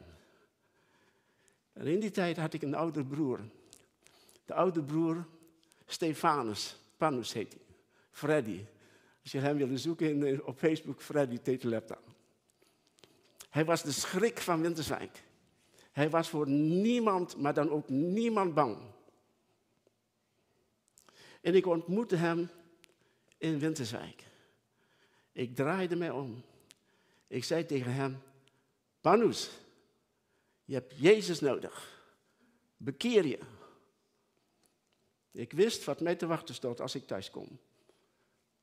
C: En in die tijd had ik een oudere broer. De oude broer, Stefanus, Panus heet hij. Freddy. Als je hem wilde zoeken in, op Facebook, Freddy Tetelepta. Hij was de schrik van Winterswijk. Hij was voor niemand, maar dan ook niemand bang. En ik ontmoette hem in Winterswijk. Ik draaide mij om. Ik zei tegen hem, Panus, je hebt Jezus nodig. Bekeer je. Ik wist wat mij te wachten stond als ik thuis kom.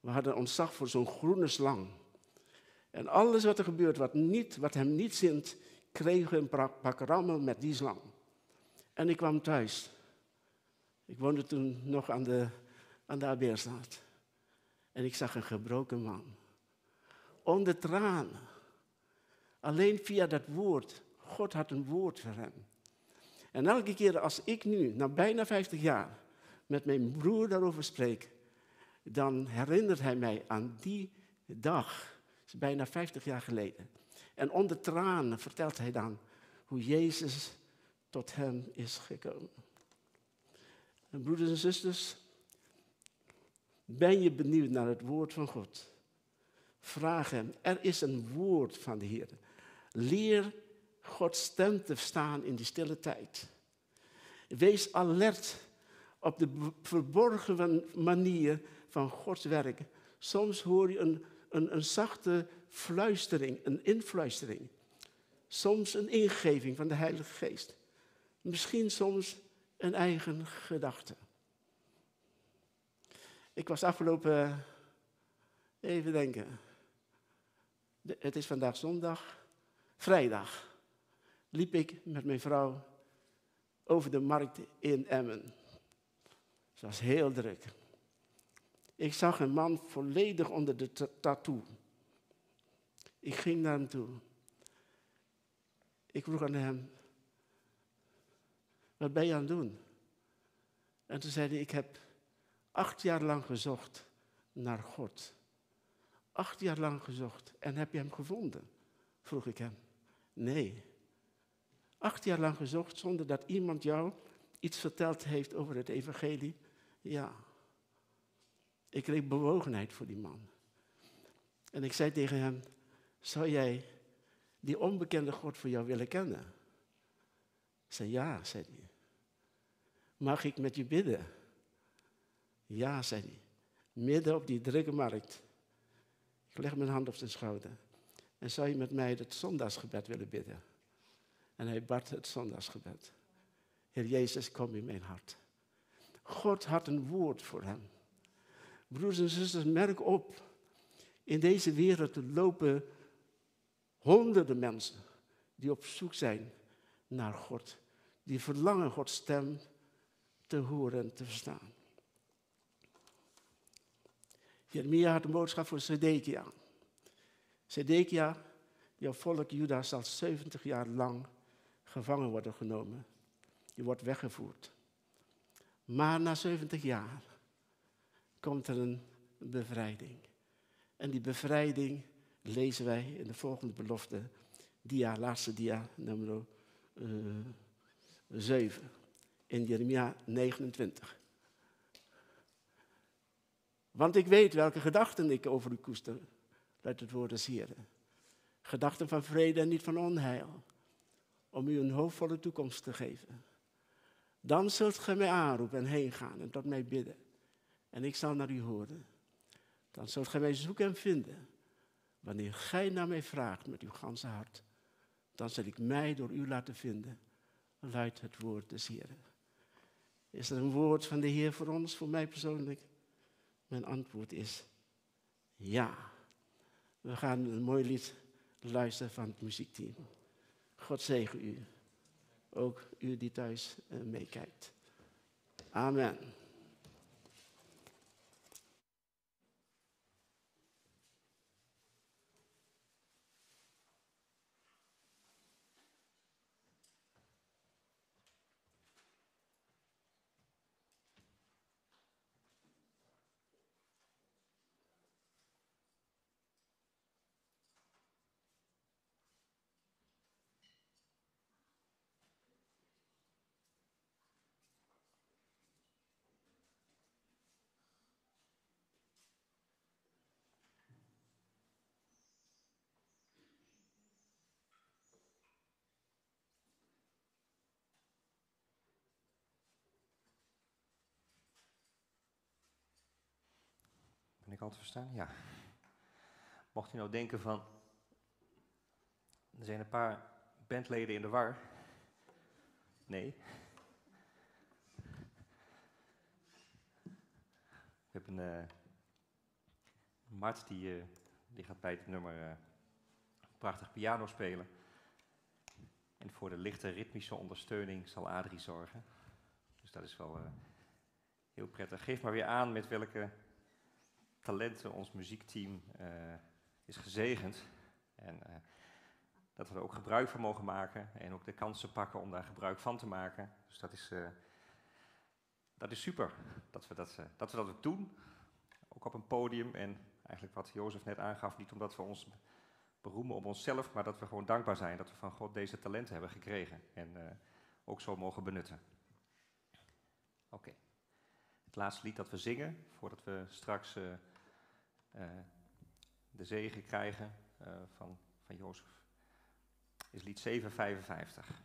C: We hadden ontzag voor zo'n groene slang. En alles wat er gebeurt, wat, niet, wat hem niet zint, kregen we een pak rammel met die slang. En ik kwam thuis. Ik woonde toen nog aan de, aan de Abeerstraat. En ik zag een gebroken man. Onder tranen. Alleen via dat woord. God had een woord voor hem. En elke keer als ik nu, na bijna 50 jaar, met mijn broer daarover spreek, dan herinnert hij mij aan die dag. Bijna 50 jaar geleden. En onder tranen vertelt hij dan hoe Jezus tot hem is gekomen. En broeders en zusters, ben je benieuwd naar het woord van God? Vraag hem. Er is een woord van de Heer. Leer Gods stem te verstaan in die stille tijd. Wees alert op de verborgen manier van Gods werk. Soms hoor je een, een, een zachte fluistering, een influistering. Soms een ingeving van de Heilige Geest. Misschien soms een eigen gedachte. Ik was afgelopen, even denken, het is vandaag zondag, vrijdag, liep ik met mijn vrouw over de markt in Emmen. Het was heel druk. Ik zag een man volledig onder de tattoo. Ik ging naar hem toe. Ik vroeg aan hem, wat ben je aan het doen? En toen zei hij, ik heb acht jaar lang gezocht naar God. Acht jaar lang gezocht. En heb je hem gevonden? Vroeg ik hem. Nee. Acht jaar lang gezocht zonder dat iemand jou iets verteld heeft over het evangelie? Ja. Ik kreeg bewogenheid voor die man. En ik zei tegen hem, zou jij die onbekende God voor jou willen kennen? Ik zei, ja, zei hij. Mag ik met je bidden? Ja, zei hij. Midden op die drukke markt. Ik leg mijn hand op zijn schouder. En zou je met mij het zondagsgebed willen bidden? En hij bad het zondagsgebed. Heer Jezus, kom in mijn hart. God had een woord voor hem. Broers en zusters, merk op. In deze wereld lopen honderden mensen die op zoek zijn naar God. Die verlangen Gods stem te horen en te verstaan. Jeremia had een boodschap voor Sedekia. Sedekia, jouw volk Juda zal 70 jaar lang gevangen worden genomen. Je wordt weggevoerd. Maar na 70 jaar komt er een bevrijding. En die bevrijding lezen wij in de volgende belofte, dia, laatste dia, nummer uh, eh, 7, in Jeremia 29. Want ik weet welke gedachten ik over u koester, luidt het woord des Heren. Gedachten van vrede en niet van onheil, om u een hoopvolle toekomst te geven. Dan zult gij mij aanroepen en heen gaan en tot mij bidden. En ik zal naar u horen. Dan zult gij mij zoeken en vinden. Wanneer gij naar mij vraagt met uw ganse hart, dan zal ik mij door u laten vinden, luidt het woord des Heren. Is er een woord van de Heer voor ons, voor mij persoonlijk? Mijn antwoord is ja. We gaan een mooi lied luisteren van het muziekteam. God zegen u. Ook u die thuis eh, meekijkt. Amen.
B: Verstaan? Ja. Mocht u nou denken van, er zijn een paar bandleden in de war. Nee. We hebben een uh, Mart die, uh, die gaat bij het nummer uh, prachtig piano spelen. En voor de lichte ritmische ondersteuning zal Adrie zorgen. Dus dat is wel heel prettig. Geef maar weer aan met welke talenten, ons muziekteam uh, is gezegend. En uh, dat we er ook gebruik van mogen maken en ook de kansen pakken om daar gebruik van te maken. Dus dat is, uh, dat is super dat we dat, dat we dat ook doen. Ook op een podium en eigenlijk wat Jozef net aangaf, niet omdat we ons beroemen op onszelf, maar dat we gewoon dankbaar zijn dat we van God deze talenten hebben gekregen en ook zo mogen benutten. Oké. Het laatste lied dat we zingen, voordat we straks de zegen krijgen uh, van, van Jozef, is lied 755.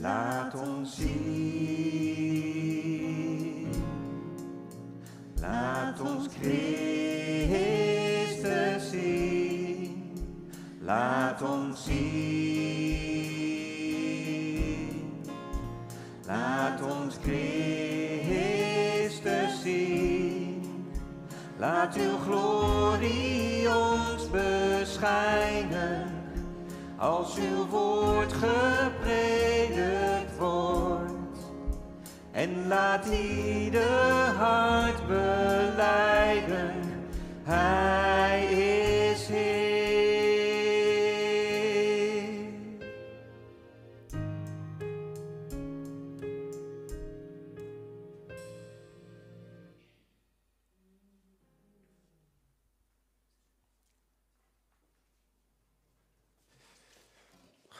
B: Laat ons zien. Laat ons Christus zien. Laat ons zien.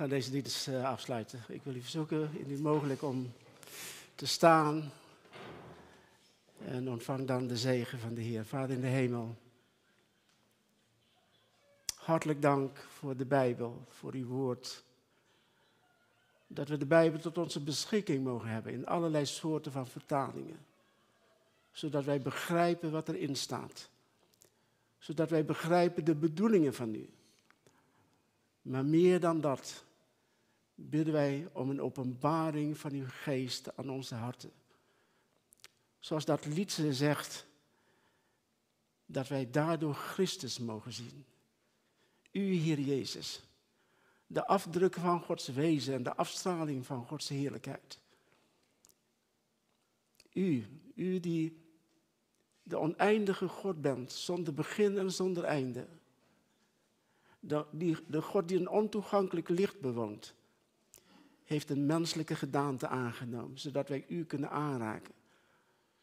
C: Deze liedjes eh, afsluiten. Ik wil u verzoeken, indien mogelijk, om te staan. En ontvang dan de zegen van de Heer. Vader in de hemel. Hartelijk dank voor de Bijbel, voor uw woord. Dat we de Bijbel tot onze beschikking mogen hebben in allerlei soorten van vertalingen. Zodat wij begrijpen wat erin staat. Zodat wij begrijpen de bedoelingen van u. Maar meer dan dat bidden wij om een openbaring van uw geest aan onze harten. Zoals dat liedje zegt, dat wij daardoor Christus mogen zien. U, Heer Jezus, de afdruk van Gods wezen en de afstraling van Gods heerlijkheid. U, u die de oneindige God bent, zonder begin en zonder einde. De, die, de God die een ontoegankelijk licht bewoont, heeft een menselijke gedaante aangenomen, zodat wij u kunnen aanraken.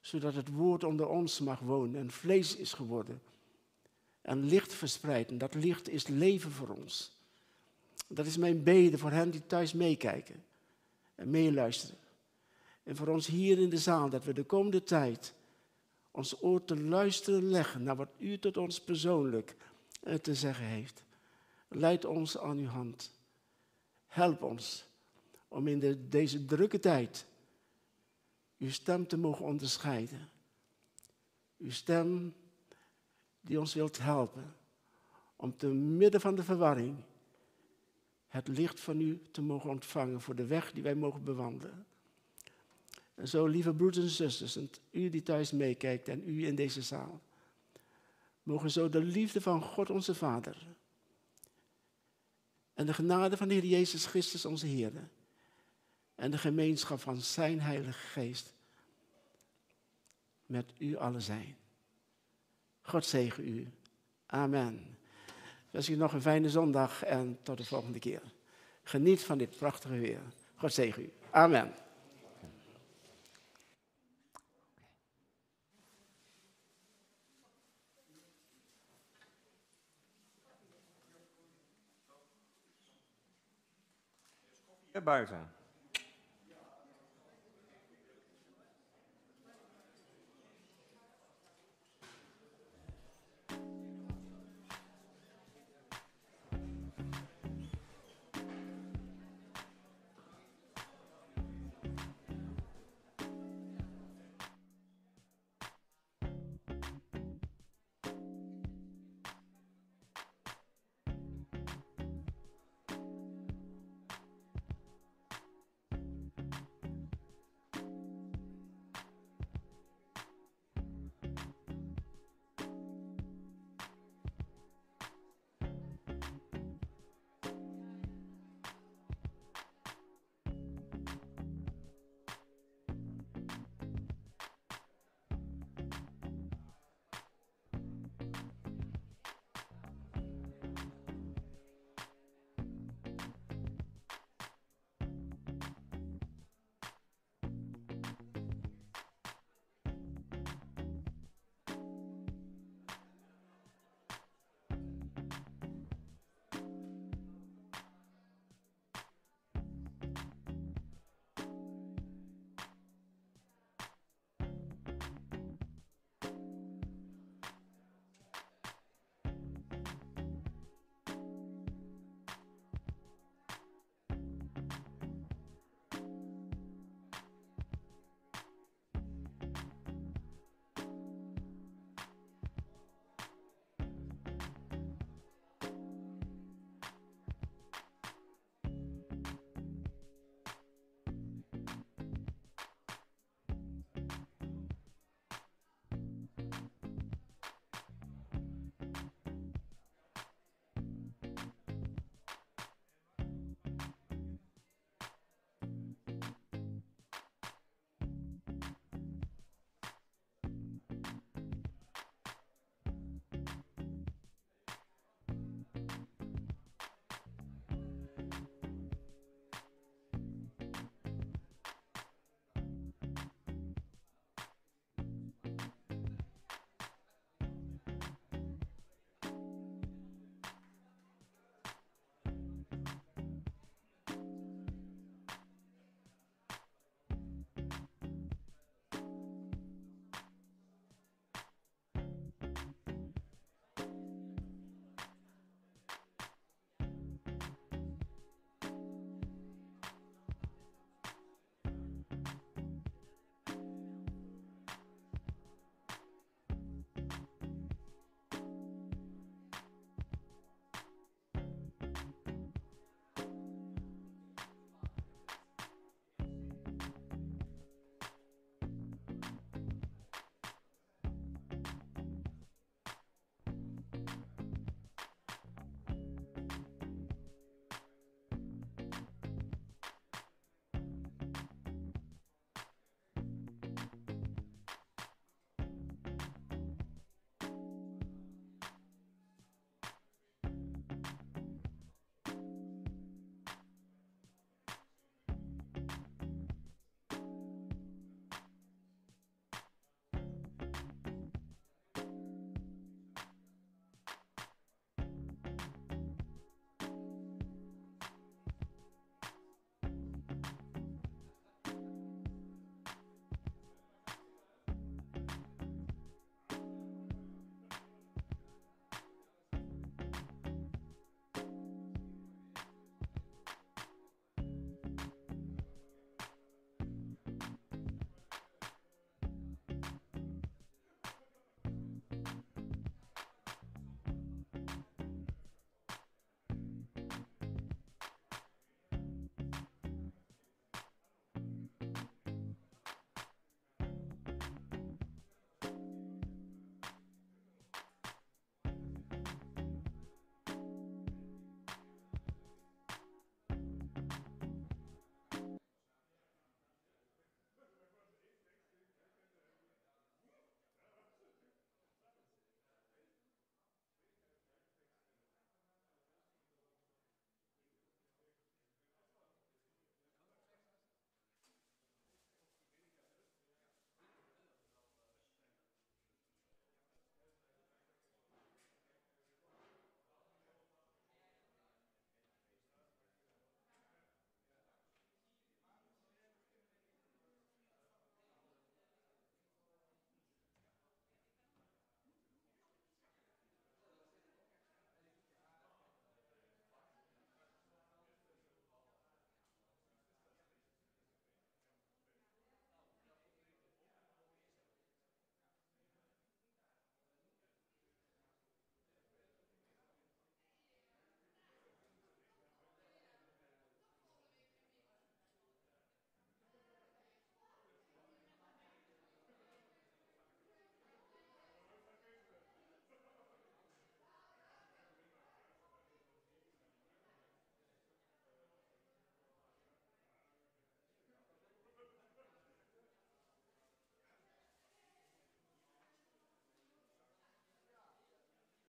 C: Zodat het woord onder ons mag wonen en vlees is geworden. En licht verspreid. En dat licht is leven voor ons. Dat is mijn bede voor hen die thuis meekijken en meeluisteren. En voor ons hier in de zaal, dat we de komende tijd ons oor te luisteren leggen naar wat u tot ons persoonlijk eh, te zeggen heeft. Leid ons aan uw hand. Help ons om in de, deze drukke tijd uw stem te mogen onderscheiden. Uw stem die ons wilt helpen om te midden van de verwarring het licht van u te mogen ontvangen voor de weg die wij mogen bewandelen. En zo, lieve broeders en zusters, en u die thuis meekijkt en u in deze zaal, mogen zo de liefde van God onze Vader en de genade van de Heer Jezus Christus onze Heer en de gemeenschap van Zijn Heilige Geest met u allen zijn. God zegen u. Amen. Wens u nog een fijne zondag en tot de volgende keer. Geniet van dit prachtige weer. God zegen u. Amen.
A: Buiten.